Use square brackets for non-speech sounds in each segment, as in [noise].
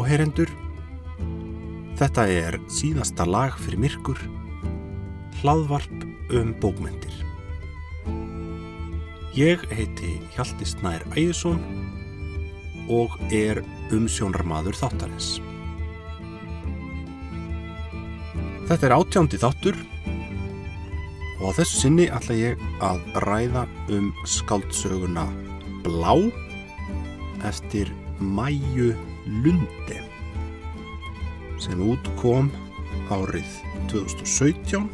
Áheyrendur, þetta er síðasta lag fyrir myrkur, hlaðvarp um bókmyndir. Ég heiti Hjalti Snær Æðisson og er umsjónarmadur þáttarins. Þetta er átjándi þáttur og á þessu sinni ætla ég að ræða um skáldsöguna Blá eftir Mæju Lundi sem út kom árið 2017.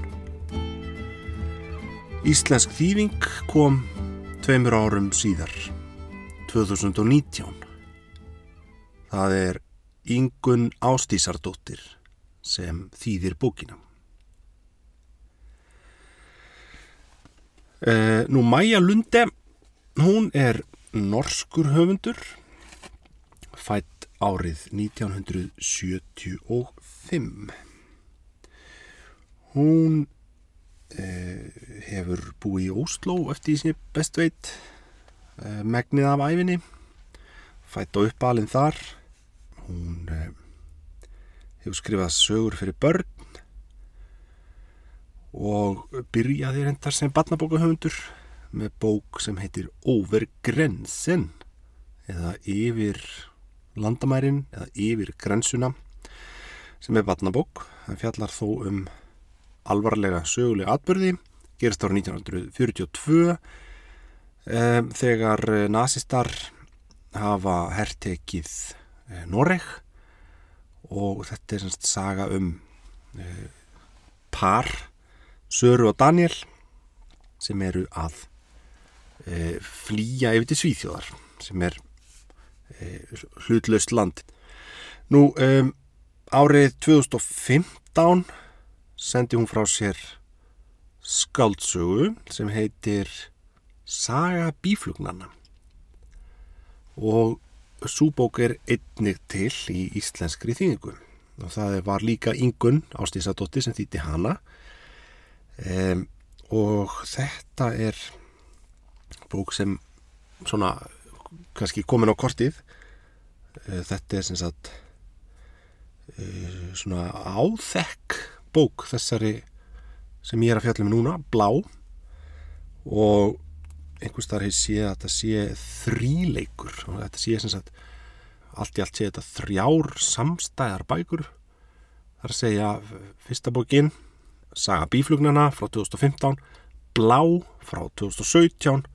Íslensk þýðing kom tveimur árum síðar, 2019. Það er Ingun Ástísardóttir sem þýðir bókina. Uh, nú Maja Lunde, hún er norskur höfundur, fætt árið 1975. Hún uh, hefur búið í Ósló eftir því sem ég best veit, uh, megnið af æfinni, fætt á uppalinn þar. Hún hefur skrifað sögur fyrir börn og byrjaði reyndar sem barnabókahöfundur með bók sem heitir Over Grensen eða Yfir landamærin eða Yfir grensuna sem er barnabók. Það fjallar þó um alvarlega sögulega atbyrði gerist ára 1942 um, þegar nazistar hafa herrtekið Noreg. Og þetta er semst saga um uh, par Söru og Daniel sem eru að uh, flýja yfir til Svíþjóðar sem er hlutlaust land. Nú um, árið 2015 sendi hún frá sér skáldsögu sem heitir Saga bíflugnana og Súbók er einnig til í íslenskri þýðingu. Og það var líka Ingun Ástísadóttir sem þýtti hana. Um, og þetta er bók sem svona kannski komin á kortið. Uh, þetta er sem sagt uh, svona áþekk bók þessari sem ég er að fjalla með núna, blá. Og einhvers þar hefur séð að þetta sé þríleikur. Og þetta sé sem sagt allt í allt sé þetta þrjár samstæðar bækur. Þar að segja fyrsta bókin Saga bíflugnana frá 2015 Blá frá 2017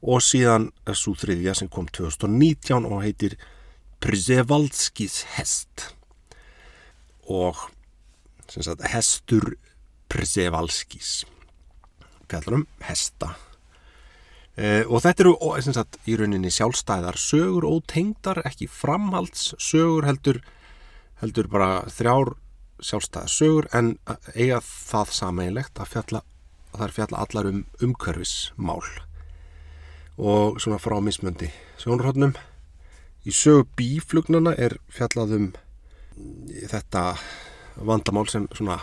og síðan er svo þriðja sem kom 2019 og heitir Przewalskis hest. Og sagt hestur Przewalskis. Fjallar um hesta. Uh, og þetta eru sagt, í rauninni sjálfstæðar sögur og tengdar, ekki framhalds sögur heldur, heldur bara þrjár sjálfstæðar sögur en eiga það sameinlegt að fjalla, það er fjalla allar um umhverfismál og svona frá mismöndi sjónurhóttnum í sögu bíflugnana er fjallað um þetta vandamál sem svona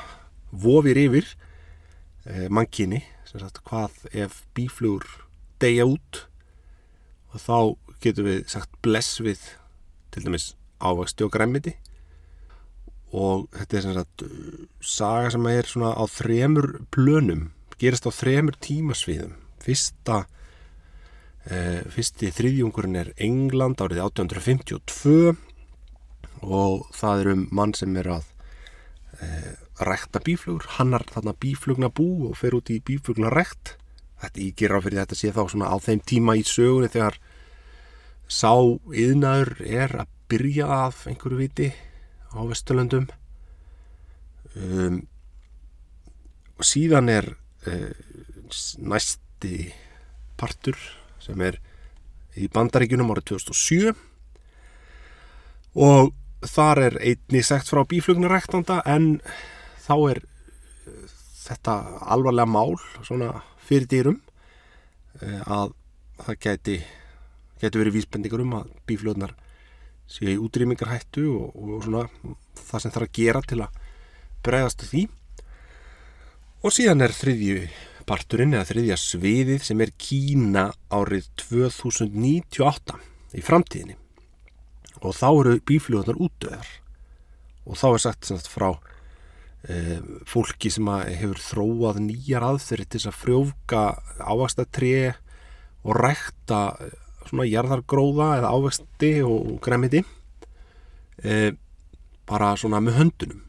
vofir yfir eh, mannkynni hvað ef bíflugur degja út? Og þá getum við sagt bless við til dæmis ávexti og græmiti og þetta er sem sagt saga sem er svona á þremur plönum, gerast á þremur tímasviðum. Fyrsta eh, fyrsti þriðjungurinn er England árið 1852 og það er um mann sem er að eh, rekta bíflugur, hann er þarna bíflugna bú og fer út í bíflugna rekt þetta ígir á fyrir þetta sé þá svona á þeim tíma í sögunni þegar sá yðnaður er að byrja af einhverju viti á Vesturlöndum. Um, og síðan er uh, næsti partur sem er í bandaríkunum árið 2007 og þar er einni segt frá bíflugnaræktanda en þá er þetta alvarlega mál svona fyrir dýrum að það gæti, gæti verið vísbendingur um að bíflöðnar séu í útrýmingarhættu og, og svona það sem þarf að gera til að bregðast því. Og síðan er þriðju parturinn eða þriðja sviðið sem er Kína árið 2098 í framtíðinni. Og þá eru bíflugunar útdöðar og þá er sagt sagt, frá e, fólki sem hefur þróað nýjar aðferði til að frjófka ávastatré og rækta svona jarðargróða eða ávexti og gremmiti e, bara svona með höndunum.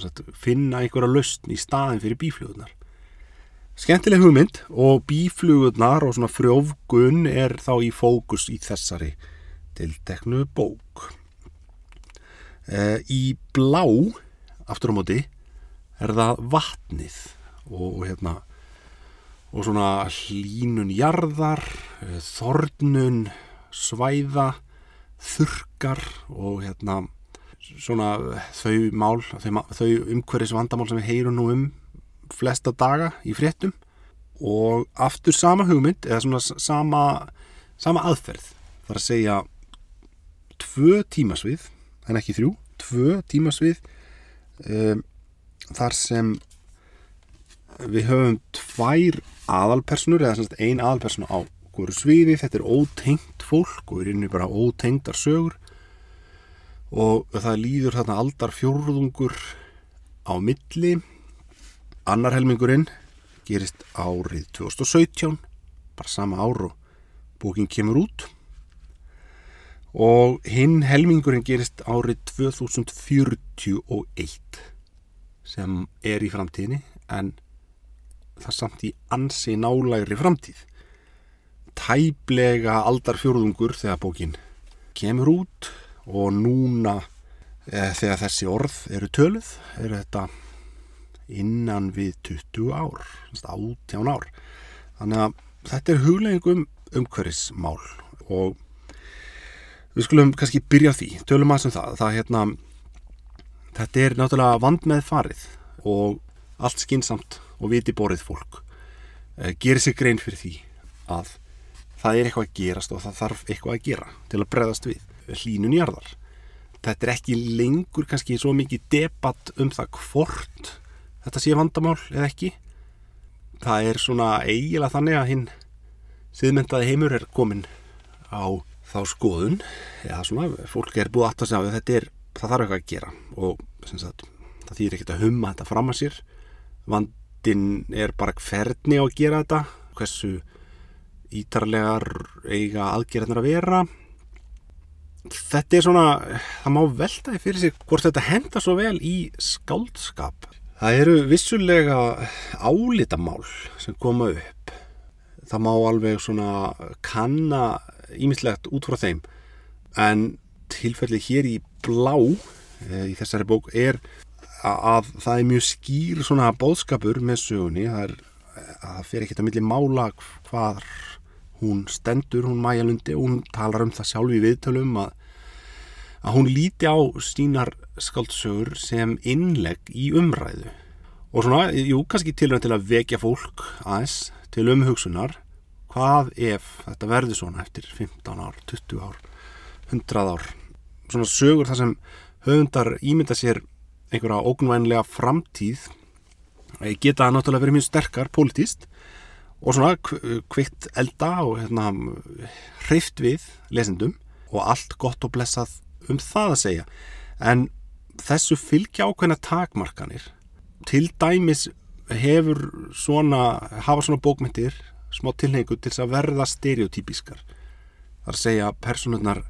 Sagt, finna einhverja lausn í staðin fyrir bíflugunar skemmtileg hugmynd og bíflugurnar og svona frjófgun er þá í fókus í þessari tilteknu bók. E, í blá aftur á móti er það vatnið og hérna og svona hlínun jarðar þornun svæða þurkar og hérna svona þau mál þau, þau umhverfis vandamál sem við heyrum nú um flesta daga í fréttum og aftur sama hugmynd eða svona sama, sama aðferð. Þar að segja tvö tímasvið en ekki þrjú, tvö tímasvið um, þar sem við höfum tvær aðalpersonur eða svona ein aðalpersonu á hverju sviði, þetta er ótengt fólk og er inni bara ótengtar sögur. Og það líður þarna aldar fjórðungur á milli annar helmingurinn gerist árið 2017 bara sama ár og bókin kemur út. Og hinn helmingurinn gerist árið 2041 sem er í framtíðinni en það samt í ansi nálægri framtíð. Tæplega aldarfjörðungur þegar bókin kemur út og núna e, þegar þessi orð eru töluð eru þetta innan við 20 ár 18 ár. Þannig að þetta er hugleggingum umhverfismál og við skulum kannski byrja því tölum aðeins um það, það hérna, þetta er náttúrulega vand með farið og allt skinsamt og viti borið fólk e, gerir sig grein fyrir því að það er eitthvað að gerast og það þarf eitthvað að gera til að bregðast við hlínun jarðar. Þetta er ekki lengur kannski svo mikið debatt um það hvort þetta sé vandamál eða ekki. Það er svona eiginlega þannig að hinn siðmyndaði heimur er komin á þá skoðun. Eða svona, fólk er búið aftur að segja að þetta er, það þarf eitthvað að gera. Og sagt, það þýr ekkert að humma þetta fram að sér. Vandin er bara hvernig á að gera þetta hversu ítarlegar eiga aðgerðnar að vera. Þetta er svona það má veltaði fyrir sig hvort þetta henda svo vel í skáldskap það eru vissulega álitamál sem koma upp. Það má alveg svona kanna ímislegt út frá þeim. En tilfelli hér í blá e, í þessari bók er að það er mjög skýr svona bóðskapur með sögunni. Það er fer ekkert að milli mála hvað hún stendur, hún Maja Lundi og hún talar um það sjálf í viðtölum að, að hún líti á sínar skaldsögur sem innlegg í umræðu og svona, jú, kannski tilvæg til að vekja fólk aðeins til umhugsunar. Hvað ef þetta verður svona eftir 15 ár, 20 ár 100 ár? Svona sögur þar sem höfundar ímynda sér einhverja ógnvænlega framtíð. Geta náttúrulega verið mjög sterkar politíst og svona kvitt elda og hérna hreift við lesendum og allt gott og blessað um það að segja. En þessu fylgja ákveðna takmarkanir til dæmis hefur svona hafa svona bókmyndir smá tilhengu til að verða stereotypískar. Þar að segja personurnar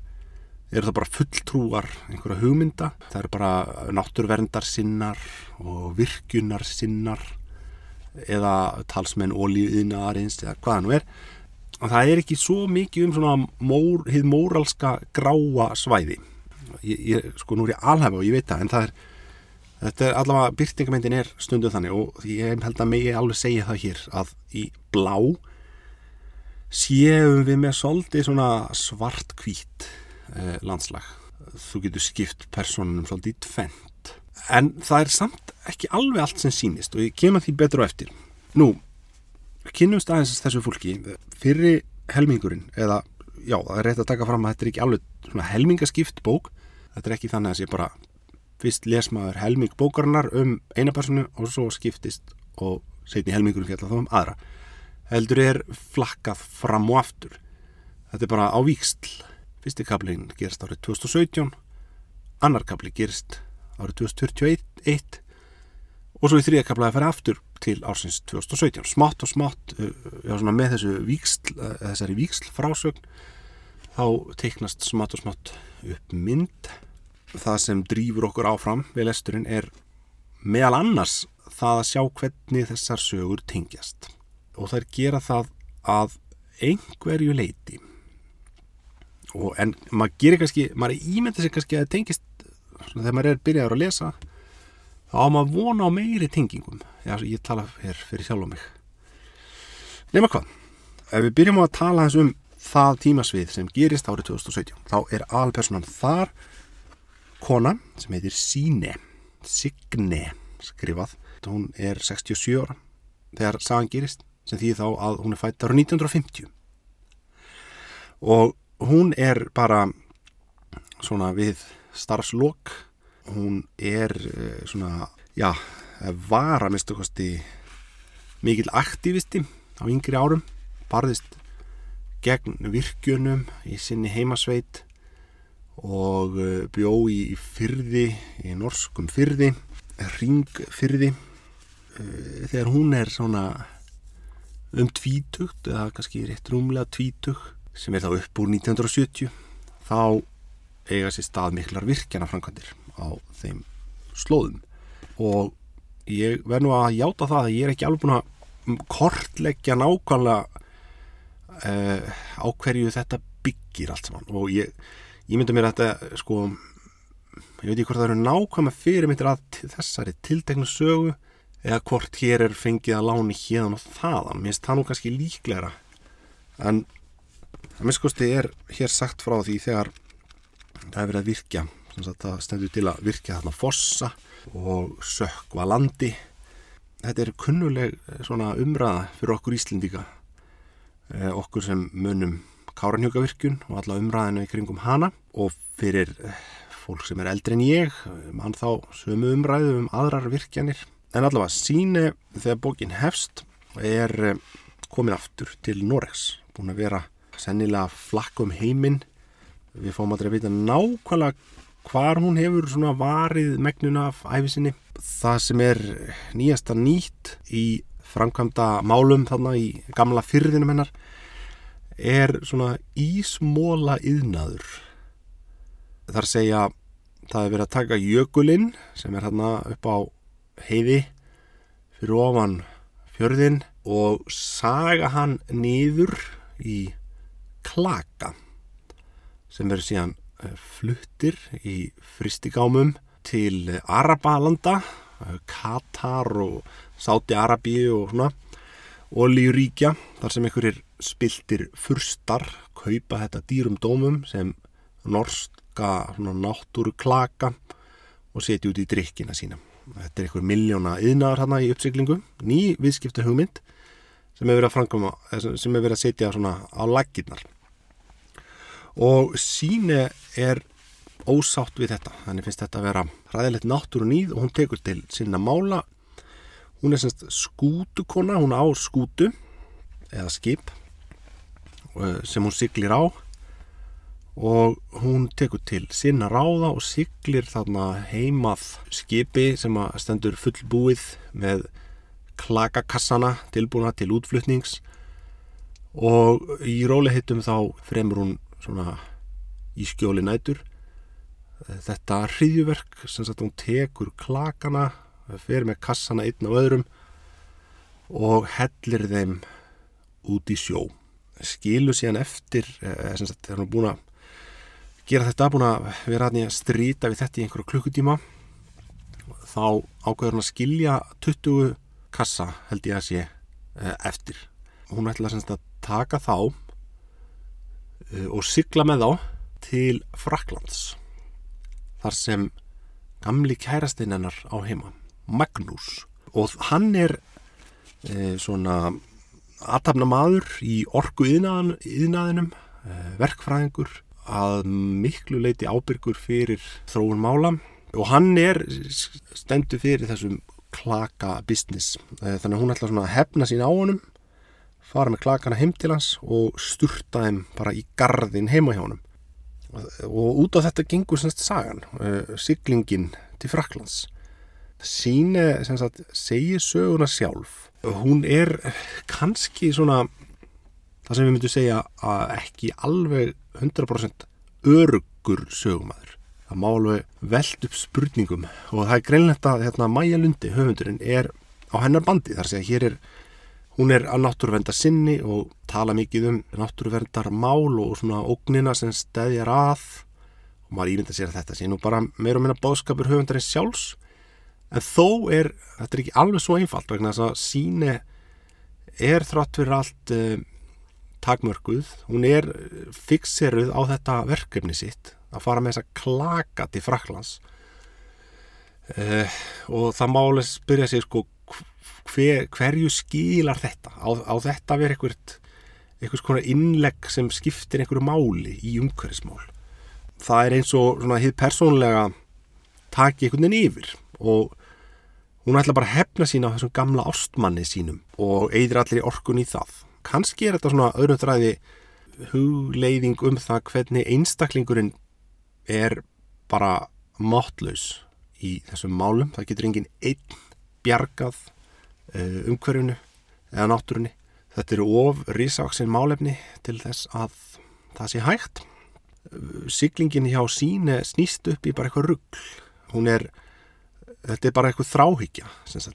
eru það bara fulltrúar einhverja hugmynda? Það eru bara náttúrverndar sinnar og virkunar sinnar eða talsmenn ólíðinaðarins eða hvaða nú er. Og það er ekki svo mikið um svona mór, hið móralska gráa svæði. Ég, ég, sko nú er ég alhæfa og ég veit það en það er þetta er allavega, byrtingamendin er stundu þannig og ég held að mig alveg segja það hér að í blá séum við með svolítið svona svart-hvít eh, landslag. Þú getur skipt personunum svolítið í tvent en það er samt ekki alveg allt sem sínist og ég kemur því betur á eftir. Nú, kynumst aðeins þessu fólki. Fyrir helmingurinn eða, já, það er rétt að taka fram að þetta er ekki alveg helmingaskipt bók. Þetta er ekki þannig að sé bara fyrst lesmaður helming bókarinnar um eina personu og svo skiptist og setni helmingurinn fjalla þá um aðra. Heldur er flakkað fram og aftur. Þetta er bara á víksl fyrsti kaplinn gerist árið 2017 annar kapli gerist árið 2021 og svo í þrija kaplaði að fara aftur til ársins 2017 smátt og smátt uh, já, með þessu víksl, uh, þessari víksl frásögn þá teiknast smátt og smátt upp mynd það sem drýfur okkur áfram við lesturinn er meðal annars það að sjá hvernig þessar sögur tengjast. Og þær gera það að einhverju leiti og en maður gerir kannski maður ímynda sig kannski að tengist þegar maður er byrjaður að lesa þá á maður vona á meiri tengingum. Já, ég tala fyrir sjálf á mig. Nema hvað ef við byrjum á að tala eins um það tímasvið sem gerist árið 2017 þá er alpersonan þar kona sem heitir Sine Signe skrifað. Hún er 67 ára. Þegar sagan gerist sem því þá að hún er fætt ára 1950 og hún er bara svona við starfslokk hún er eh, svona já, var að minnstu kosti mikil aktivisti á yngri árum. Barðist gegn virkjunum í sinni heimasveit og eh, bjó í fyrði, í norskum fyrði, ringfyrði eh, þegar hún er svona um tvítugt eða kannski rétt rúmlega tvítug sem er þá upp úr 1970 þá eiga sér stað miklar virkjana framkvæmdir á þeim slóðum. Og ég verð nú að játa það að ég er ekki alveg búin að kortleggja nákvæmlega uh, á hverju þetta byggir allt saman. Og ég ég myndi mér að þetta sko ég veit ekki hvort það eru nákvæmlega fyrirmyndir að þessari tilteknu sögu eða hvort hér er fengið að láni hérðan og þaðan, mér finnst það nú kannski líklegra. En að minnskosti er hér sagt frá því þegar það er verið að virkja það stendur til að virkja þarna fossa og sökva landi. Þetta er kunnuleg svona umræða fyrir okkur Íslindíka eh, okkur sem munum Káranhjókavirkjun og alla umræðinu í kringum hana. Og fyrir eh, fólk sem er eldri en ég mann þá sömu umræðu um aðrar virkjanir. En allavega síni þegar bókin hefst er eh, komin aftur til Noregs. Búin að vera sennilega flakk um heiminn. Við fáum aldrei að vita nákvæmlega hvar hún hefur svona varið megnuna af æfisinni það sem er nýjasta nýtt í framkvæmda málum þarna í gamla fyrðinum hennar er svona ísmóla yðnaður þar segja það er verið að taka jökulinn sem er hérna upp á heiði fyrir ofan fjörðin og saga hann niður í klaka sem verður síðan eh, fluttir í fristigámum til Arabalanda Katar og Sáti Arabi og svona olíuríkja þar sem einhverjir spiltir fyrstar kaupa þetta dýrum dómum sem norska náttúru klaka og setja út í drikkina sína. Þetta er einhver miljóna yðnaðar hérna í uppsiklingu, ný viðskipta hugmynd sem hefur hefur verið að setja á laginnar. Og síne er ósátt við þetta, þannig finnst þetta að vera ræðilegt náttúru nýð og hún tekur til sinna mála Hún er semst skútukona, hún á skútu eða skip eh, sem hún siglir á. Og hún tekur til sinna ráða og siglir þarna heimað skipi sem stendur fullbúið með klakakassana tilbúna til útflutnings. Og í rólihittum þá fremur hún svona í skjóli nætur. Þetta hriðjuverk sem sagt hún tekur klakana fer með kassana einn á öðrum og hellir þeim út í sjó skilu síðan eftir eh, þegar hann er búin að gera þetta búin að vera að strýta við þetta í einhverju klukkutíma þá ákveður hann að skilja 20 kassa held ég að sé eh, eftir. Hún ætla að taka þá eh, og sigla með þá til Fraklands þar sem gamli kærasteinennar á heima Magnús. Og hann er svona aðtapna maður í orgu yðnaðinum, e, verkfræðingur að miklu leiti ábyrgur fyrir þróun mála og hann er stendur fyrir þessum klaka business e, þannig að hún ætla svona að hefna sín á honum fara með klakana heim til hans og sturta þeim bara í gardin heima hjá honum og út á þetta gengur semst sagan, uh, siglingin til Fraklands. Síne sem sagt segir söguna sjálf. Hún er kannski svona það sem við myndum segja að ekki alveg 100% örugur sögumæður. Það má alveg veld upp spurningum og það er greinlegt að hérna, Maja Lundi, höfundurinn, er á hennar bandi. Þar að hér er Hún er að náttúruverndar sinni og tala mikið um náttúruverndar mál og svona ógnina sem stæðjar að. Og maður ímynda sér að þetta sé nú bara meira og minna bóðskapur höfundarins sjálfs en þó er, þetta er ekki alveg svo einfalt vegna þess að síni er þrátt fyrir allt uh, takmörguð, hún er fixeruð á þetta verkefni sitt að fara með þess að klaka til Fraklands uh, og það máli spyrja sig sko hver, hverju skilar þetta? Á, á þetta vera einhvert einhvers konar innlegg sem skiptir einhverju máli í umhverfismál? Það er eins og hið persónlega taki einhvern veginn yfir og hún ætla bara að hefna sína á þessum gamla ástmanni sínum og eigður allir í orkun í það kannski er þetta svona þræði hugleiðing um það hvernig einstaklingurinn er bara mátlaus í þessum málum það getur enginn einn bjargað Eh, umhverfinu eða náttúrunni. Þetta eru of risavaksin málefni til þess að það sé hægt. Siglingin hjá sín snýst upp í bara eitthvað ruggl. Hún er, þetta er bara eitthvað þráhyggja.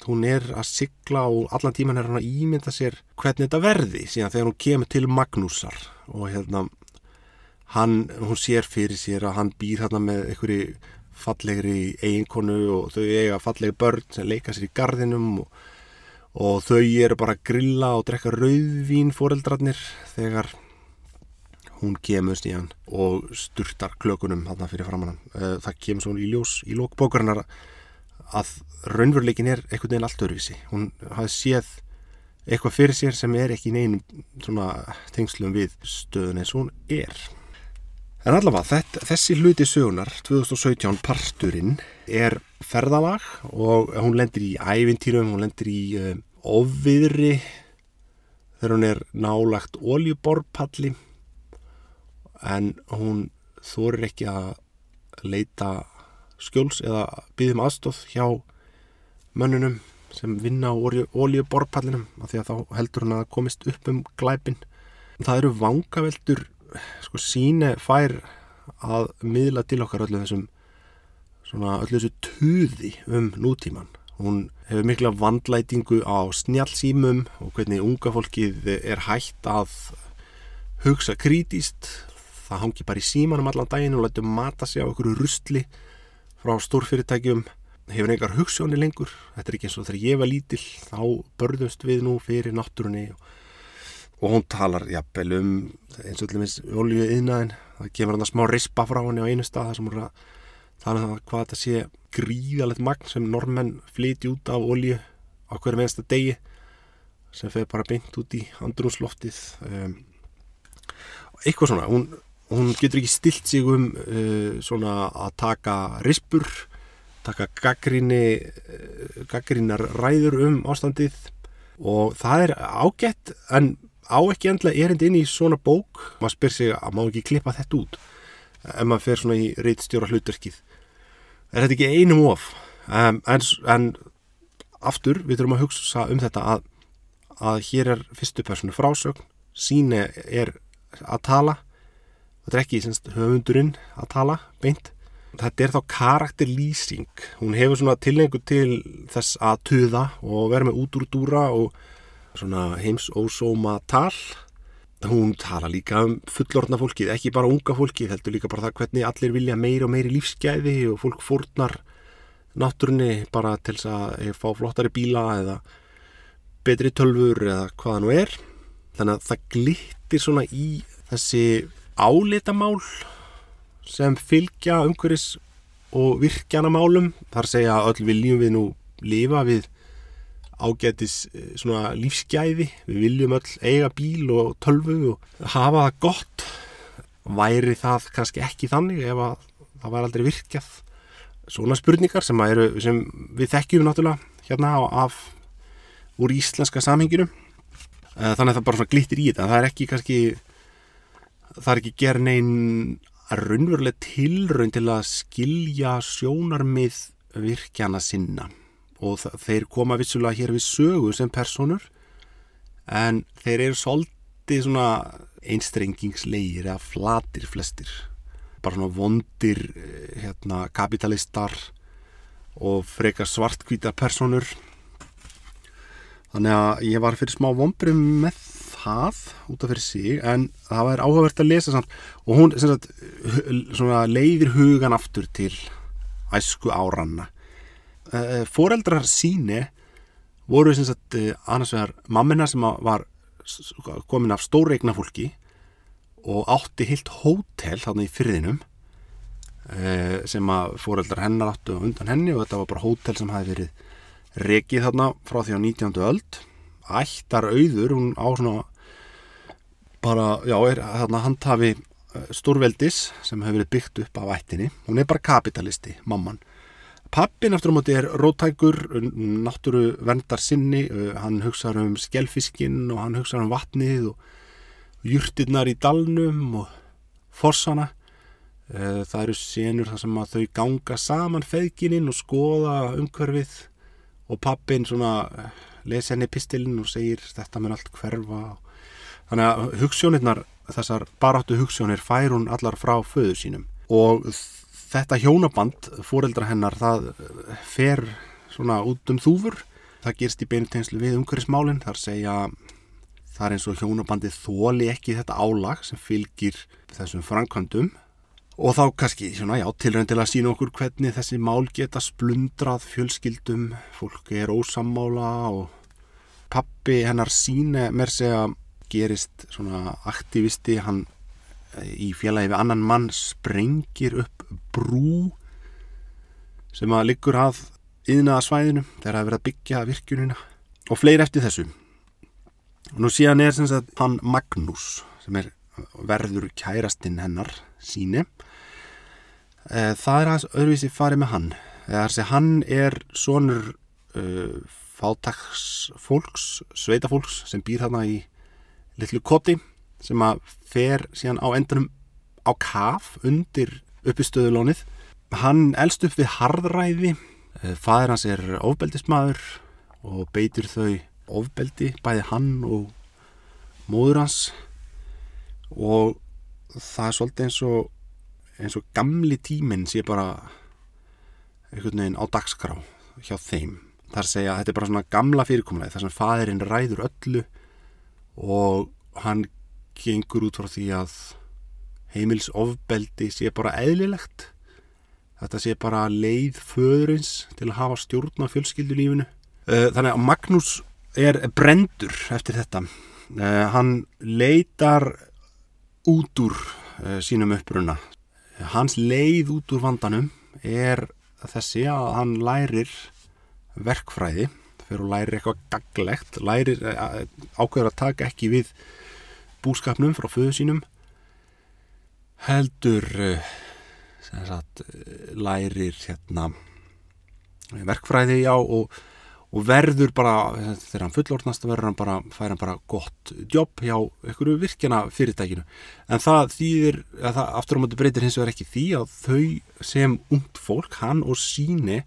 Hún er að sigla og allan tíman er hann að ímynda sér hvernig þetta verði síðan þegar hún kemur til Magnúsar og hérna hann, hún sér fyrir sér að hann býr hérna með einhverju fallegri eiginkonu og þau eiga fallegi börn sem leika sér í gardinum og og þau eru bara að grilla og drekka rauðvín fóreldrarnir þegar hún kemur stíðan og sturtar klökunum hann fyrir framann eh, það kemur svo í ljós í lókbókarinnar að raunveruleikin er einhvern veginn allt öruvísi hún hafi séð eitthvað fyrir sér sem er ekki neinum tengslum við stöðun eins og hún er. En allavega, þessi hluti sögunar, 2017 parturinn, er ferðalag og hún lendir í ævintýrum, hún lendir í uh, ofviðri þegar hún er nálagt oljuborpalli en hún þorir ekki að leita skjóls eða byggðum aðstóð hjá mönnunum sem vinna á oljuborpallinum af því að þá heldur hún að komist upp um glæpin. Það eru vangaveldur sko síne fær að miðla til okkar öllu þessum svona öllu þessu tuði um nútíman hún hefur mikla vandlætingu á snjálfsýmum og hvernig unga fólkið er hægt að hugsa krítíst það hangi bara í símanum allan daginn og lætu mata sig á einhverju rustli frá stórfyrirtækjum hefur einhver hugssjóni lengur. Þetta er ekki eins og þegar ég var lítill þá börðumst við nú fyrir náttúrunni og og hún talar jafnvel um eins og allir minnst olju yðnaðin það kemur hann að smá rispa frá henni á einu stað þar sem hún er að tala um hvað þetta sé gríðalegt magn sem normenn flyti út af olju á hverju meðansta degi sem feður bara beint út í andrúnsloftið um, eitthvað svona hún, hún getur ekki stilt sig um uh, svona að taka rispur taka gaggríni uh, gaggrínar ræður um ástandið. Og það er ágætt en á ekki endla erind inn í svona bók. Maður spyr sig að má ekki klippa þetta út ef maður fer svona í reytstjóra hlutverkið? Er þetta ekki einum of? Um, en, en aftur við þurfum að hugsa um þetta að, að hér er fyrstu personu frásögn síni er að tala þetta er ekki semst, höfundurinn að tala beint. Þetta er þá karakterlýsing. Hún hefur svona tilhengu til þess að tuða og vera með út úr dúra og svona heims ósóma tal hún tala líka um fullorna fólkið ekki bara unga fólkið, heldur líka bara það hvernig allir vilja meiri og meiri lífsgæði og fólk fórnar náttúrunni bara til þess að fá flottari bíla eða betri tölfur eða hvaða nú er. Þannig að það glittir svona í þessi álitamál sem fylgja umhverfis og virkjana málum þar segja að öll viljum við nú lifa við ágætis eh, svona lífsgæði. Við viljum öll eiga bíl og tölvu og hafa það gott. Væri það kannski ekki þannig ef að það væri aldrei virkjað? Svona spurningar sem, eru, sem við þekkjum náttúrulega hérna af úr íslenska samhenginu. Eh, þannig að það bara glittir í þetta. Það er ekki kannski það er ekki gerð neinn raunveruleg tilraun til að skilja sjónarmið virkjana sinna. Og þeir koma vissulega hér við sögu sem personur en þeir eru svolítið svona einstrengingslegir eða flatir flestir. Bara svona vondir eh, hérna, kapitalistar og frekar svartkvítar personur þannig að ég var fyrir smá vonbrum með það út af fyrir sig en það var áhugavert að lesa samt. Og hún sagt, leiðir hugan aftur til æsku áranna. Eh, foreldrar síni voru sagt, eh, annars vegar mammina sem var komin af stóreigna fólki og átti heilt hótel þarna í fyrðinum eh, sem að foreldrar hennar áttu undan henni og þetta var bara hótel sem hafi verið rekið þarna frá því á 19. öld ættar auður, hún á svona bara, já, er þarna handhafi eh, stórveldis sem hefur verið byggt upp af ættinni hún er bara kapitalisti, mamman Pappin eftir á móti er rótækur, náttúru vendar sinni, eh, hann hugsaður um skjelfiskinn og hann hugsaður um vatnið og júrtirnar í dalnum og forsana. Eh, það eru senur þar sem að þau ganga saman feðgininn og skoða umhverfið og pappin svona eh, lesi henni pistilinn og segir þetta með allt hverfa. Þannig að hugssjónirnar, þessar baráttu hugssjónir fær hún allar frá föðu sínum og þetta hjónaband, fóreldra hennar, það fer svona út um þúfur. Það gerst í beinu tegnslu við umhverfismálinn, þar segja Það er eins og hjónabandið þóli ekki þetta álag sem fylgir þessum framkvæmdum og þá kannski svona, já, tilrönd til að sína okkur hvernig þessi mál geta splundrað fjölskyldum, fólk er ósammála og pappi hennar síne mér segja gerist svona aktivisti, hann í félagi við annan mann sprengir upp brú sem að liggur að yðnaða svæðinu þegar það verið að byggja virkjunina. Og fleiri eftir þessu. Og nú síðan er sem sagt hann Magnús sem er verður kærastinn hennar síni það er hans öðruvísi farið með hann. Eða þess að hann er sonur uh, fátaksfólks sveitafólks sem býr þarna í litlu koti sem að fer síðan á endanum á kaf undir uppistöðulónið. Hann elst upp við harðræði. Fæðir hans er ofbeldismadur og beitur þau ofbeldi, bæði hann og móður hans. Og það er svolítið eins og eins og gamli tíminn sé bara einhvern veginn á dagskrá hjá þeim. Þar segja að þetta er bara svona gamla fyrirkomlega þar sem fæðirinn ræður öllu og hann gengur út frá því að heimils ofbeldi sé bara eðlilegt. Þetta sé bara leið föðurins til að hafa stjórn á fjölskyldulífinu. Eh, þannig að Magnús er brendur eftir þetta. Uh, hann leitar út úr uh, sínum uppruna hans leið út úr vandanum er þessi að hann lærir verkfræði fyrir að læri eitthvað gaglegt lærir uh, ákveður að taka ekki við búskapnum frá föðu sínum heldur sagt, lærir hérna verkfræði já og og verður bara, þegar hann fullortnast verður hann bara, fær hann bara gott jobb hjá einhverju virkjana fyrirtækinu en það þýðir, að það aftur á móti breytir hins vegar ekki því að þau sem ungt fólk, hann og síni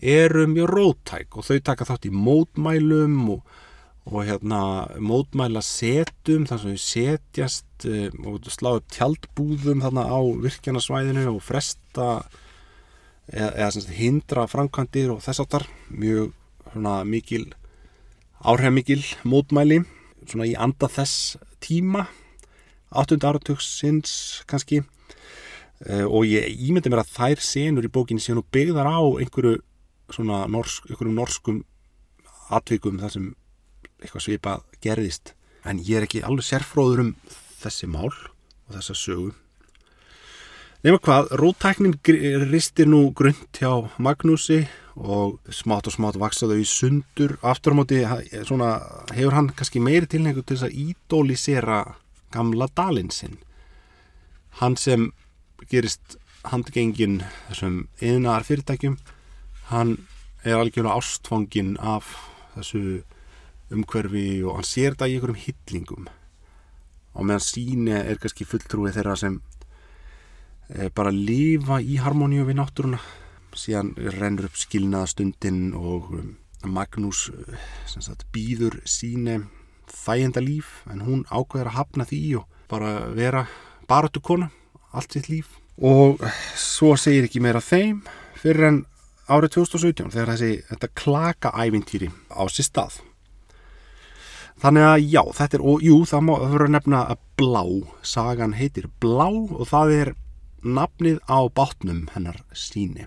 eru mjög rótæk og þau taka þátt í mótmælum og, og hérna mótmæla setum þar sem þau setjast um, og slá upp tjaldbúðum þarna á virkjana svæðinu og fresta eða, eða hindra framkvæmdir og þess áttar mjög svona mikil áhrifmikil mótmæli svona í anda þess tíma 8. áratöksins kannski uh, og ég ímyndi mér að þær senur í bókinni séu nú byggðar á einhverju svona norsk, einhverjum norskum atvikum þar sem eitthvað svipað gerðist en ég er ekki alveg sérfróður um þessi mál og þessa sögu Nefna hvað, rótæknin ristir nú grund hjá Magnúsi og smátt og smátt vaksa þau í sundur. Aftur á móti svona, hefur hann kannski meiri tilhengu til þess að ídólisera gamla dalinsinn. Hann sem gerist handgengin þessum yðnar fyrirtækjum, hann er algjörlega ástfangin af þessu umhverfi og hann sér þetta í einhverjum hyllingum. Og meðan síni er kannski fulltrúið þeirra sem eh, bara lifa í harmoníu við náttúruna. Síðan rennur upp skilnaðastundin og um, Magnús eh, sagt, býður síne þægenda líf en hún ákveður að hafna því og bara vera baratu kona allt sitt líf. Og svo segir ekki meira þeim fyrir en árið 2017 þegar þessi þetta klaka ævintýri á sér stað. Þannig að já, þetta er, og jú, það má það fyrir að nefna að Blá, sagan heitir Blá og það er nafnið á bátnum hennar síni.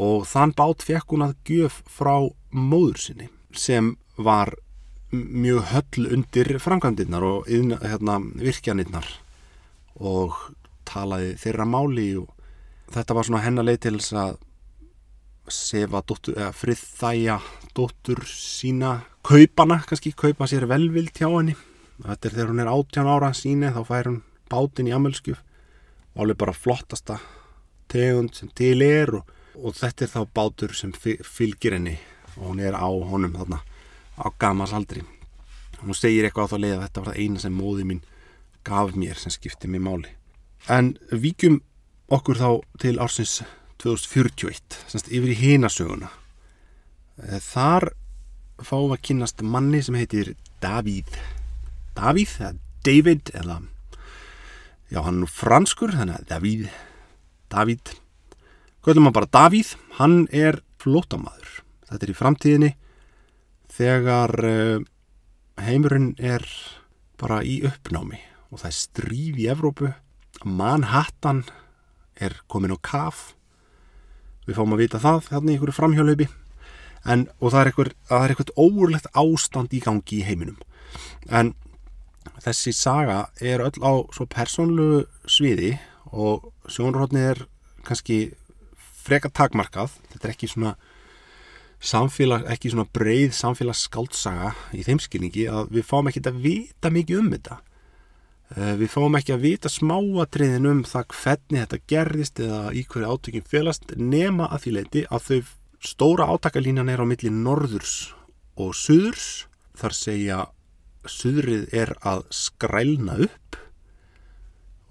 Og þann bát fekk hún að gjöf frá móður sinni sem var mjög höll undir framkvæmdinnar og hérna, virkjanirnar og talaði þeirra máli og þetta var svona hennar leið til þess að sefa dóttur, eða friðþæja dóttur sína kaupana, kannski kaupa sér velvild hjá henni þetta er þegar hún er 18 ára síni þá fær hún bátin í amelskjöf og alveg bara flottasta tegund sem til er og, og þetta er þá bátur sem fylgir henni og hún er á honum þarna á gamas aldri. Hún segir eitthvað á þá leið að þetta var það eina sem móði mín gaf mér sem skipti mig máli. En vikjum okkur þá til ársins 2041 semst yfir í hinasöguna eh, þar fáum að kynast manni sem heitir Davíð. Davíð, eða David eða já hann er franskur þannig að Davíð Davíð, er maður bara Davíð. Hann er flótamaður þetta er í framtíðinni þegar uh, heimurinn er bara í uppnámi og það er stríð í Evrópu. Manhattan er komin á kaf. Við fáum að vita það hérna í einhverju framhjálaupi en, og það er eitthvað óurlegt ástand í gangi í heiminum. En þessi saga er öll á svo persónlu sviði og sjónurhóttni er kannski freka takmarkað þetta er ekki svona samfélag, ekki svona breið samfélagsskaldsaga í þeim skilningi að við fáum ekki að vita mikið um þetta eh, við fáum ekki að vita smáatriðin um það hvernig þetta gerðist eða í hverju átökjum félast nema að því leiti að þau Stóra átakalínan er á milli norðurs og suðurs. Þar segja suðrið er að skrælna upp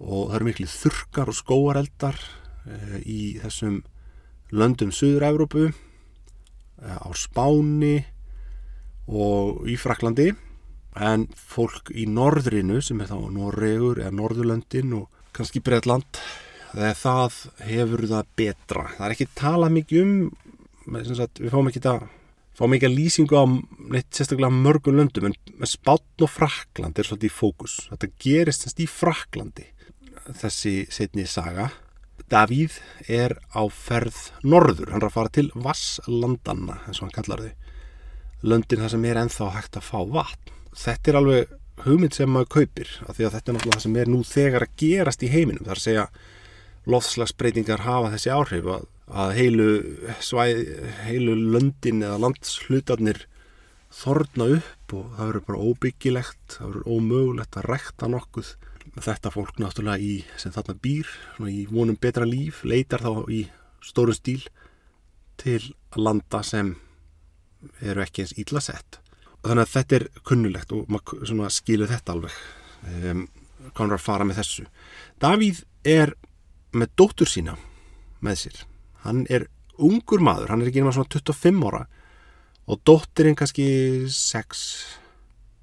og það eru miklu þurkar og skóareldar e, í þessum löndum Suður-Európu, e, á Spáni og í Fraklandi. En fólk í norðrinu sem er þá Norregur eða Norðurlöndin og kannski Breitland, það hefur það betra. Það er ekki talað mikið um við fáum ekki að fáum ekki að lýsingu á neitt sérstaklega mörgum löndum en Spátn og Frakland er svolítið í fókus. Þetta gerist semst í Fraklandi þessi setni saga. Davíð er á ferð norður, hann er að fara til Vasslandanna eins og hann kallar þau. Löndin þar sem er enþá hægt að fá vatn. Þetta er alveg hugmynd sem maður kaupir af því að þetta er náttúrulega það sem er nú þegar að gerast í heiminum. Þar að segja loðslagsbreytingar hafa þessi áhrif að að heilu, svæð, heilu löndin eða landshlutarnir þorna upp og það verður bara óbyggilegt, það verður ómögulegt að rekta nokkuð. Þetta fólk náttúrulega í, sem þarna býr í vonum betra líf, leitar þá í stóru stíl til að landa sem eru ekki eins ílla sett. Þannig að þetta er kunnulegt og maður skilur þetta alveg. Um, konar að fara með þessu. Davíð er með dóttur sína með sér hann er ungur maður, hann er ekki náttúrulega svona 25 ára og dóttirinn kannski 6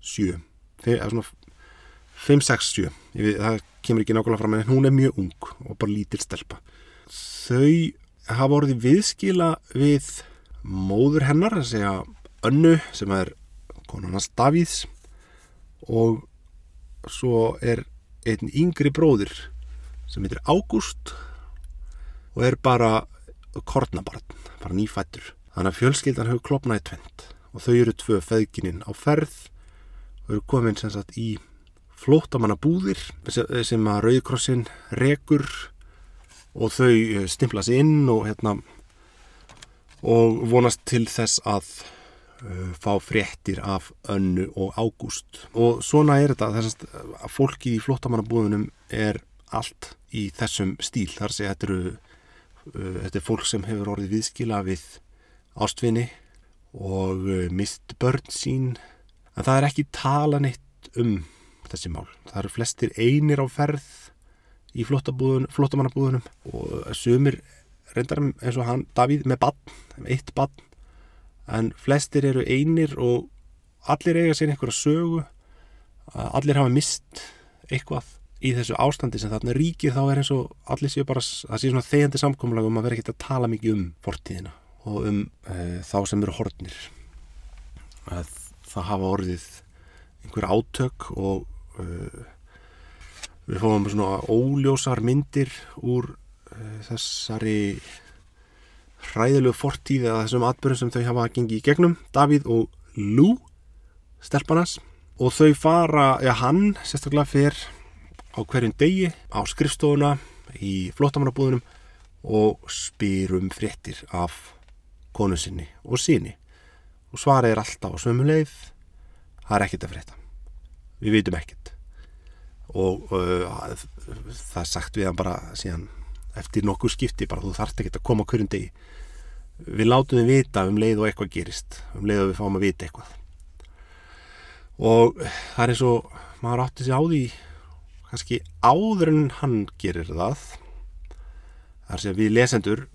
7 5, 6, 7 veit, það kemur ekki nákvæmlega fram en hún er mjög ung og bara lítil stelpa. Þau hafa orðið viðskila við móður hennar að segja önnu sem er konarnas Davíðs og svo er einn yngri bróðir sem heitir Ágúst og er bara kornabarn, bara nýfættur. Þannig að fjölskyldan hefur klopnaði tvent og þau eru tvö feðgininn á ferð og eru komin sem sagt í flótamanna búðir sem að Rauðkrossin rekur og þau eh, stimpla sér inn og hérna og vonast til þess að uh, fá fréttir af önnu og ágúst og svona er þetta þess að fólki í flótamannabúðunum er allt í þessum stíl þar sé þetta eru þetta er fólk sem hefur orðið viðskila við ástvinni og uh, mist börn sín. En það er ekki tala neitt um þessi mál. Það eru flestir einir á ferð í flottamannabúðunum og sumir reyndar eins og hann, Davíð, með bann, eitt bann en flestir eru einir og allir eiga sér einhverja sögu. Allir hafa mist eitthvað í þessu ástandi sem þarna ríkir þá er eins og allir séu bara það séu svona þegjandi samkomlag um að vera ekkert að tala mikið um fortíðina og um e, þá sem eru hortnir að það hafa orðið einhver átök og e, við fáum svona óljósar myndir úr e, þessari hræðilegu fortíð eða þessum atbyrjum sem þau hafa gengið í gegnum Davíð og Lou stelpanas og þau fara, já hann sérstaklega fyrr á hverjum degi á skrifstofuna í flottamannabúðunum og spyr um fréttir af konu sinni og síni og svarið er alltaf á sömu leið. Það er ekkert að frétta. Við vitum ekkert. Og uh, það sagt við hann bara síðan eftir nokkuð skipti bara þú þarft ekki að koma á hverjum degi. Við látum við vita um leið og eitthvað gerist um leið og við fáum að vita eitthvað. Og það er eins og maður átti sig á því kannski áður en hann gerir það þar sem við lesendur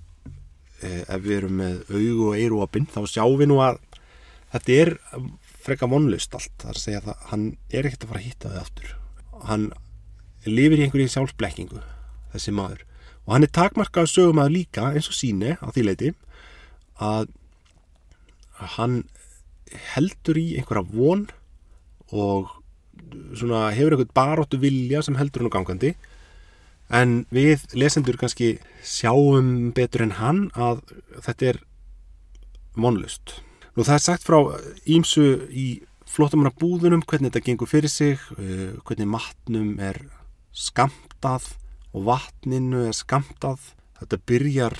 eh, ef við erum með augu og eiru opinn þá sjáum við nú að þetta er freka vonlust allt. Þar segja að hann er ekkert að fara að hitta þau aftur. Hann lifir í einhverju sjálfsblekkingu þessi maður. Og hann er takmarkað sögum að líka eins og síni á því leiti að hann heldur í einhverja von og svona hefur eitthvað baróttu vilja sem heldur hann á gangandi en við lesendur kannski sjáum betur en hann að þetta er vonlust. Nú það er sagt frá ímsu í flótamanna búðunum hvernig þetta gengur fyrir sig, eh, hvernig matnum er skamtað og vatninu er skamtað. Þetta byrjar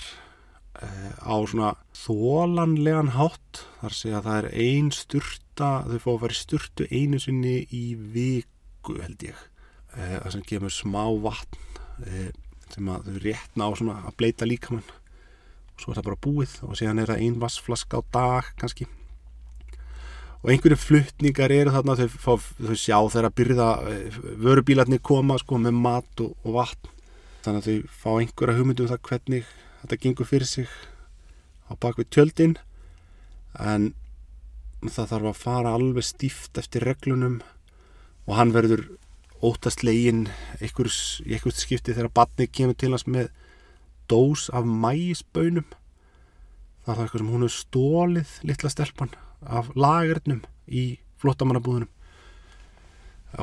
á svona þólanlegan hátt þar sé að það er ein styrta þau fá að í styrtu einu sinni í viku held ég. Eh, það sem kemur smá vatn eh, sem að þau réttna á svona að bleita líkamann. Og svo er það bara búið og síðan er það ein vassflaska á dag kannski. Og einhverju fluttningar eru þarna þau, fá, þau sjá þeirra byrða vörubílarnir koma sko með mat og, og vatn. Þannig að þau fá einhverja hugmyndum um það hvernig þetta gengur fyrir sig á bakvið tjöldin en það þarf að fara alveg stíft eftir reglunum og hann verður ótast legin í einhvers skipti þegar batni kemur til hans með dós af mæsbönum það er það eitthvað sem hún hefur stólið litla stelpan af lagernum í flottamannabúðunum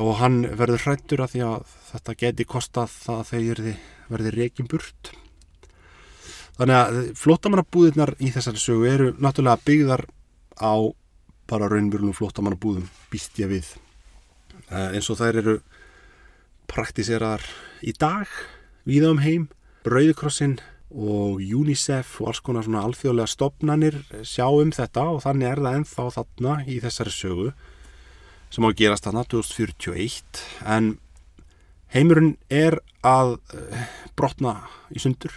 og hann verður hrættur að því að þetta geti kostað það að þeir verði reygin burt Þannig að flottamannabúðirnar í þessari sögu eru náttúrulega byggðar á bara raunverulum flottamannabúðum býst ég við. Uh, eins og þær eru praktiseraðar í dag viða um heim, Brauðikrossin og UNICEF og alls konar svona alþjóðlega stopnanir sjá um þetta og þannig er það ennþá þarna í þessari sögu sem á að gerast þarna 2041 en heimurinn er að uh, brotna í sundur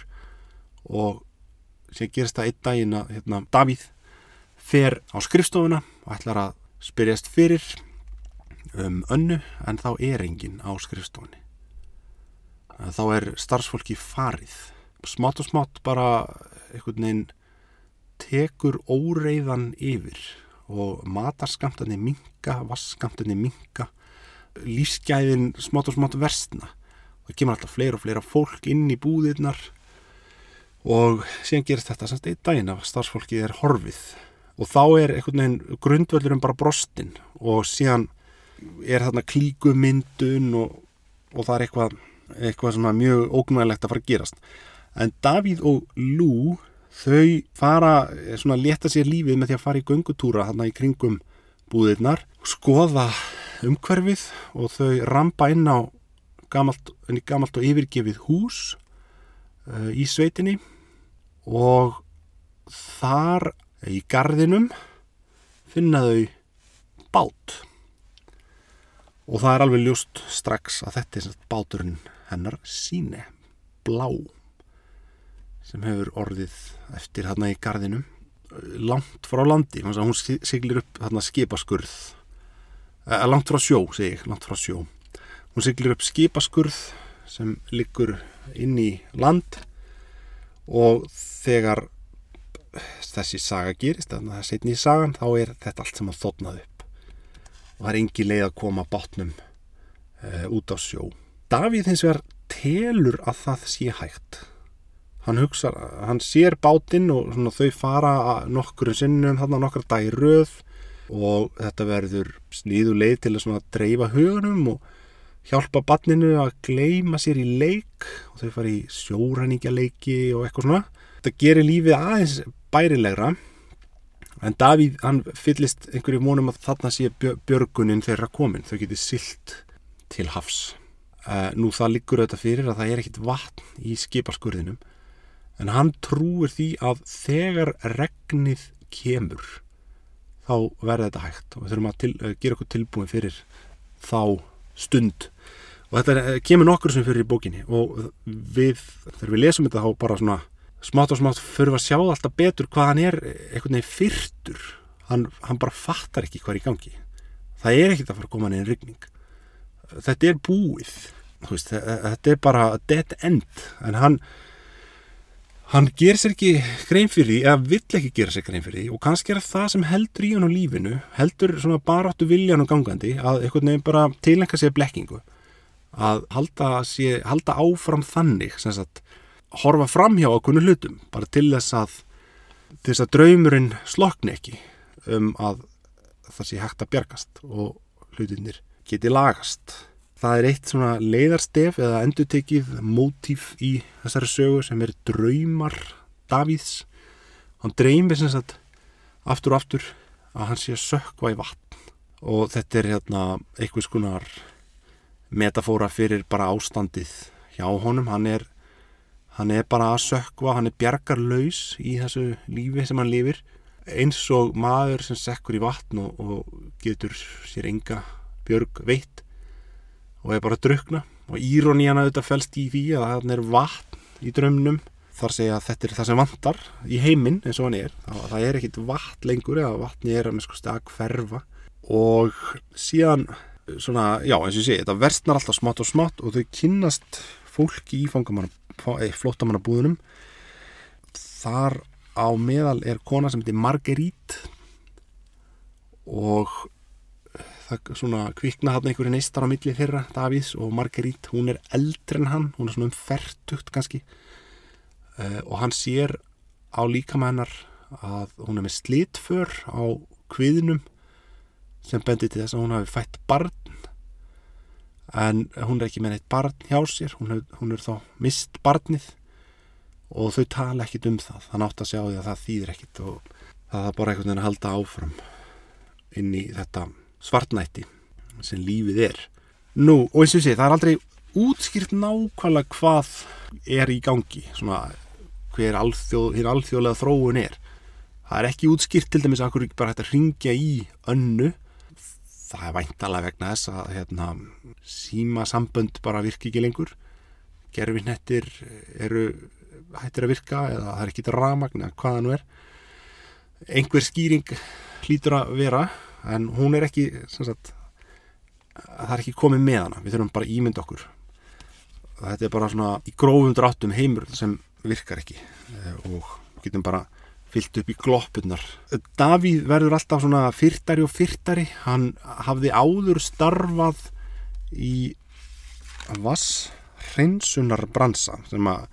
og sem gerist það einn daginn að hérna, Davíð fer á skrifstofuna og ætlar að spyrjast fyrir um önnu en þá er enginn á skrifstofunni. Þá er starfsfólki farið. Smátt og smátt bara einhvern veginn tekur óreiðan yfir og matarskamtani minka, vasskamtani minka lífsgæðin smátt og smátt versna. Það kemur alltaf fleira og fleira fólk inn í búðirnar og síðan gerist þetta semst einn daginn að starfsfólkið er horfið. Og þá er einhvern veginn grundvöldurum bara brostinn. Og síðan er þarna klíkumyndun og, og það er eitthvað, eitthvað mjög ógnvægilegt að fara að gerast. En Davíð og Lou þau fara svona að leta sér lífið með því að fara í göngutúra þarna í kringum búðirnar skoða umhverfið og þau rampa inn á gamalt, gamalt og yfirgefið hús uh, í sveitinni og þar í gardinum finna þau bát. Og það er alveg ljúst strax að þetta er báturinn hennar síne blá sem hefur orðið eftir hérna í gardinum langt frá landi. Hún siglir upp hérna skipaskurð. Eh, langt frá sjó, segi langt frá sjó. Hún siglir upp skipaskurð sem liggur inn í land og þegar þessi saga gerist, þannig að það setni í sagan þá er þetta allt sem að þotnað upp. Og það er engi leið að koma bátnum uh, út á sjó. Davíð hins vegar telur að það sé hægt. Hann hugsa, hann sér bátinn og svona, þau fara nokkur sinnum, þarna nokkur dagir röð og þetta verður sníðu leið til að dreifa hugunum og hjálpa barninu að gleima sér í leik og þau fara í sjóræningja leiki og eitthvað svona. Þetta gerir lífið aðeins bærilegra en Davíð hann fyllist einhverju mónum að þarna sé björgunin þeirra komin, þau getið silt til hafs. Uh, nú það liggur auðvitað fyrir að það er ekkit vatn í skipaskurðinum en hann trúir því að þegar regnið kemur þá verður þetta hægt og við þurfum að til, gera okkur tilbúin fyrir þá stund og þetta er, kemur nokkur sem fyrir í bókinni og við, þegar við lesum þetta þá bara svona smátt og smátt fyrir að sjá alltaf betur hvað hann er einhvern veginn fyrtur. Hann, hann bara fattar ekki hvað er í gangi. Það er ekkit að fara að koma neina ryggning þetta er búið. Veist, þetta er bara dead end. En hann hann ger sér ekki grein fyrir því eða vill ekki gera sér grein fyrir því og kannski er það sem heldur í hann á lífinu heldur svona bara áttu viljan og gangandi að einhvern veginn bara tilenga sér blekkingu að halda, sé, halda áfram þannig sagt, horfa fram hjá okkur hlutum bara til þess að til þess að draumurinn slokni ekki um að það sé hægt að bjargast og hlutinir geti lagast Það er eitt svona leiðarstef eða endutekið mótíf í þessari sögu sem er draumar Davíðs. Hann dreymir sem sagt aftur og aftur að hann sé að sökva í vatn og þetta er hérna einhvers konar metafóra fyrir bara ástandið hjá honum. Hann er, hann er bara að sökva, hann er bjargarlaus í þessu lífi sem hann lifir eins og maður sem sekkur í vatn og, og getur sér enga björg veitt og er bara að drukna og íróníana auðvitað fælst í því að hann er vatn í drömnum þar segja að þetta er það sem vantar í heiminn eins og hann er. Það, það er ekkit vatn lengur eða vatni er að með sko stað hverfa. Og síðan svona, já eins og ég segi, þetta verstnar alltaf smátt og smátt og þau kynnast fólki í eh, flottamannabúðunum þar á meðal er kona sem heitir Marguerite og það svona kvikna hann einhverju neistar á milli þeirra Davíðs og Marguerite, hún er eldri en hann hún er svona umfertugt kannski uh, og hann sér á líkamænar að hún er með slitför á kviðnum sem bendir til þess að hún hafi fætt barn en hún er ekki með neitt barn hjá sér hún er, hún er þá mist barnið og þau tala ekkit um það það nátt að sjá því að það þýðir ekkit og það er bara einhvern veginn að halda áfram inn í þetta svartnætti sem lífið er. Nú, og eins og sé, það er aldrei útskýrt nákvæmlega hvað er í gangi, svona hver alþjóð, alþjóðlega þróun er. Það er ekki útskýrt til dæmis að hverju bara hægt að ringja í önnu. Það er væntalega vegna þess að hérna, síma sambönd bara virki ekki lengur. Gerfinnettir eru hættir að virka eða það er ekki ramagna, hvaða nú er. Einhver skýring hlýtur að vera en hún er ekki sagt, það er ekki komið með hana við þurfum bara ímynd okkur þetta er bara svona í grófum dráttum heimur sem virkar ekki eh, og getum bara fyllt upp í gloppunar Davíð verður alltaf svona fyrtari og fyrtari. Hann hafði áður starfað í vass hreinsunar bransa sem að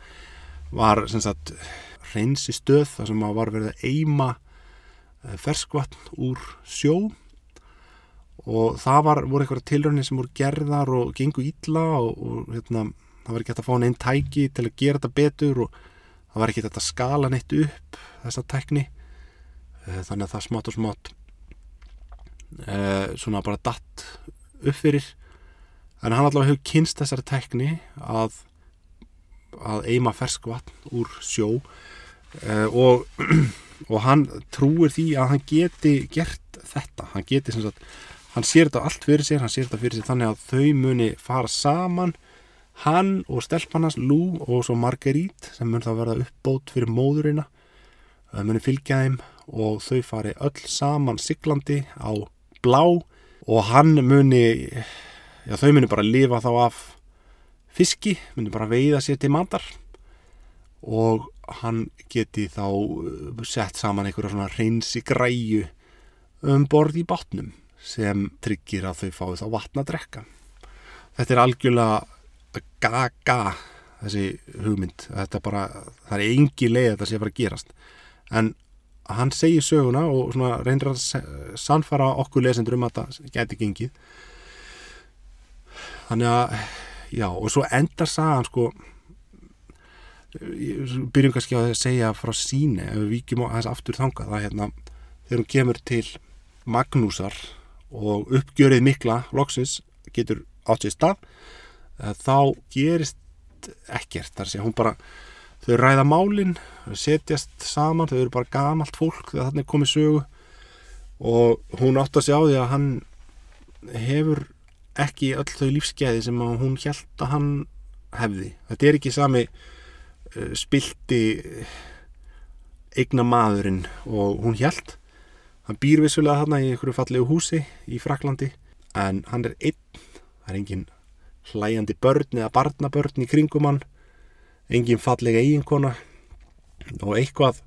var sagt hreinsi stöð þar sem að var verið að eima eh, ferskvatn úr sjó. Og það var, voru eitthvað tilröðinni sem voru gerðar og gengu ítla og, og hérna, það var ekki hægt að fá neinn tæki til að gera þetta betur og það var ekki hægt að skala neitt upp þessa tækni. Eh, þannig að það smátt og smátt eh, svona bara datt upp fyrir. En hann allavega hefur kynst þessari tækni að að eima ferskvatn úr sjó. Eh, og, [clears throat] og hann trúir því að hann geti gert þetta, hann geti sem sagt hann sér þetta allt fyrir sér, hann sér þetta fyrir sér þannig að þau muni fara saman hann og stelpannast Lou og svo Marguerite sem mun þá verða uppbót fyrir móðurina. það muni fylgja þeim og þau fari öll saman siglandi á blá og hann muni já þau muni bara lifa þá af fiski, myndi bara veiða sér til matar og hann geti þá uh, sett saman einhverja svona reynsi græju um borð í bátnum sem tryggir að þau fáið þá vatna að drekka. Þetta er algjörlega gaga þessi hugmynd. Þetta bara, það er engi leið að þetta sé að gerast. En hann segir söguna og reynir að sannfara okkur lesendur um að þetta geti gengið. Þannig að, já, og svo endar sagan sko byrjum kannski að segja frá síni ef við vikjum aðeins aftur þangað það er hérna, þegar hún kemur til Magnúsar og uppgjörið mikla loksins getur átt sér stað þá gerist ekkert þar sé hún bara þau ræða málinn, setjast saman þau eru bara gamalt fólk þegar þannig komið sögu. Og hún átt að sjá því að hann hefur ekki öll þau lífskeiði sem hún held að hann hefði. Þetta er ekki sami Eh, spilti eigna maðurinn og hún hjælt hann býr vissulega þarna í einhverju fallegu húsi í Fraklandi en hann er einn. Það er engin hlæjandi börn eða barnabörn í kringum hann engin fallega eiginkona og eitthvað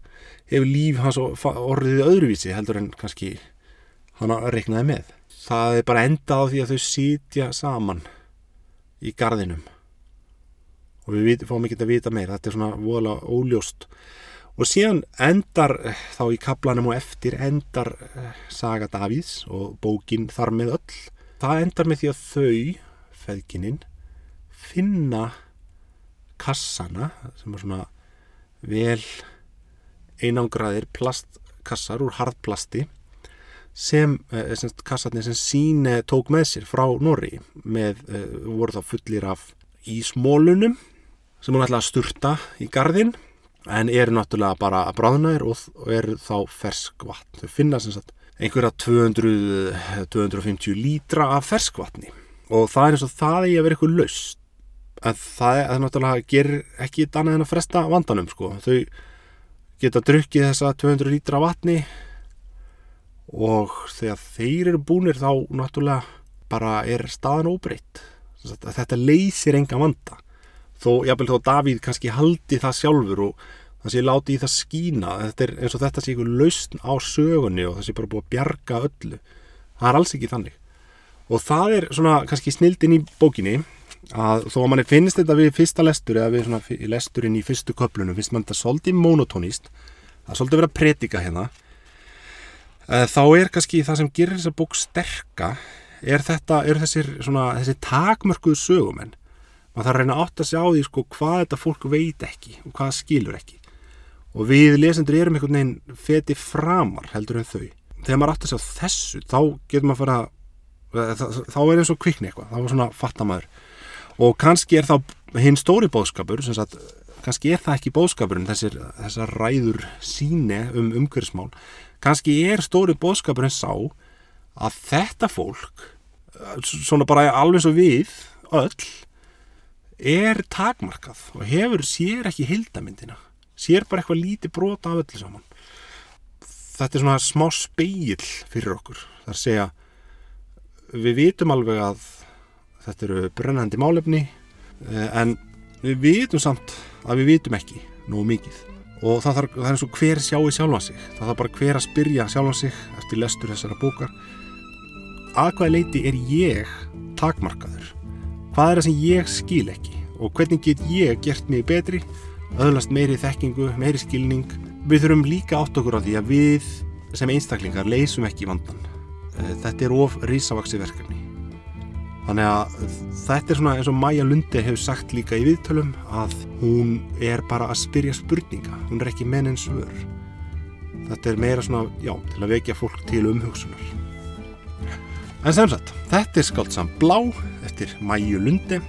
hefur líf hans orðið öðruvísi heldur en kannski hann reiknaði með. Það er bara endað á því að þau sítja saman í gardinum og við fáum ekki að vita meir þetta er svona voðalega óljóst. Og síðan endar eh, þá í kaplanum og eftir endar eh, Saga Davíðs og bókin þar með öll. Það endar með því að þau feðgininn finna kassana sem er svona vel einangraðir plastkassar úr hardplasti sem, eh, sem kassarnir sem síne tók með sér frá Norri með, voru þá fullir af ísmólunum sem hún ætla að sturta í gardin en eru náttúrulega bara að bráðnaðir og, og eru þá ferskvatn þau finna sem sagt einhverja 200-250 lítra af ferskvatni og það er eins og það er að vera eitthvað laust en það er náttúrulega gerir ekki annað en að fresta vandanum sko. Þau geta drukkið þessa 200 lítra vatni og þegar þeir eru búinir þá náttúrulega bara er staðan óbreytt. Þetta leysir enga vanda. Þó, jábel þó Davíð kannski haldi það sjálfur og það sé láti í það skína eins og þetta sé ykkur lausn á sögunni og það sé bara búið að bjarga öllu. Það er alls ekki þannig. Og það er svona kannski snildin í bókinni að þó að manni finnst þetta við fyrsta lestur eða við svona lesturinn í fyrstu köplunum finnst mann þetta svolítið monotónist það er svolítið verið að predika hérna. Eh, þá er kannski það sem gerir þessa bók sterka er þetta, er þessir svona, þessi takmörkuðu sögumenn. Maður þarf að reyna átt að sjá því sko hvað þetta fólk veit ekki og hvað skilur ekki. Og við lesendur erum einhvern veginn feti framar heldur en þau. Þegar maður átt að sjá þessu þá getur maður að fara þá er eins og kvikni eitthvað, þá er svona fattamæður og kannski er þá hinn stóri bóðskapur sagt, kannski er það ekki bóðskapurinn þessir, þessar ræður síne um umhverfsmál kannski er stóri bóðskapurinn sá að þetta fólk svona bara alveg svo við öll er takmarkað og hefur sér ekki hildamindina sér bara eitthvað lítið brota af öllu saman. Þetta er svona smá speil fyrir okkur. Þar segja við vitum alveg að þetta eru brennandi málefni eh, en við vitum samt að við vitum ekki nógu mikið. Og það, þarf, það er eins og hver sjáu sjálfa sig. Það þarf bara hver að spyrja sjálfa sig eftir lestur þessara bókar. Að hvaða leiti er ég takmarkaður? Hvað er það sem ég skil ekki? Og hvernig get ég gert mig betri? Öðlast meiri þekkingu, meiri skilning. Við þurfum líka átt okkur á því að við sem einstaklingar leysum ekki vandan eh, þetta er of risavaksi verkefni þannig að þetta er svona eins og Maja Lunde hefur sagt líka í viðtölum að hún er bara að spyrja spurninga hún er ekki menn en svör þetta er meira svona, já, til að vekja fólk til umhugsunar En sem sagt, þetta er skáldsam Blá eftir Mæju Lundi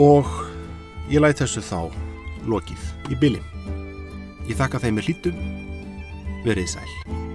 og ég læti þessu þá lokið í bylin. Ég þakka þeim með hlítum, verið sæl.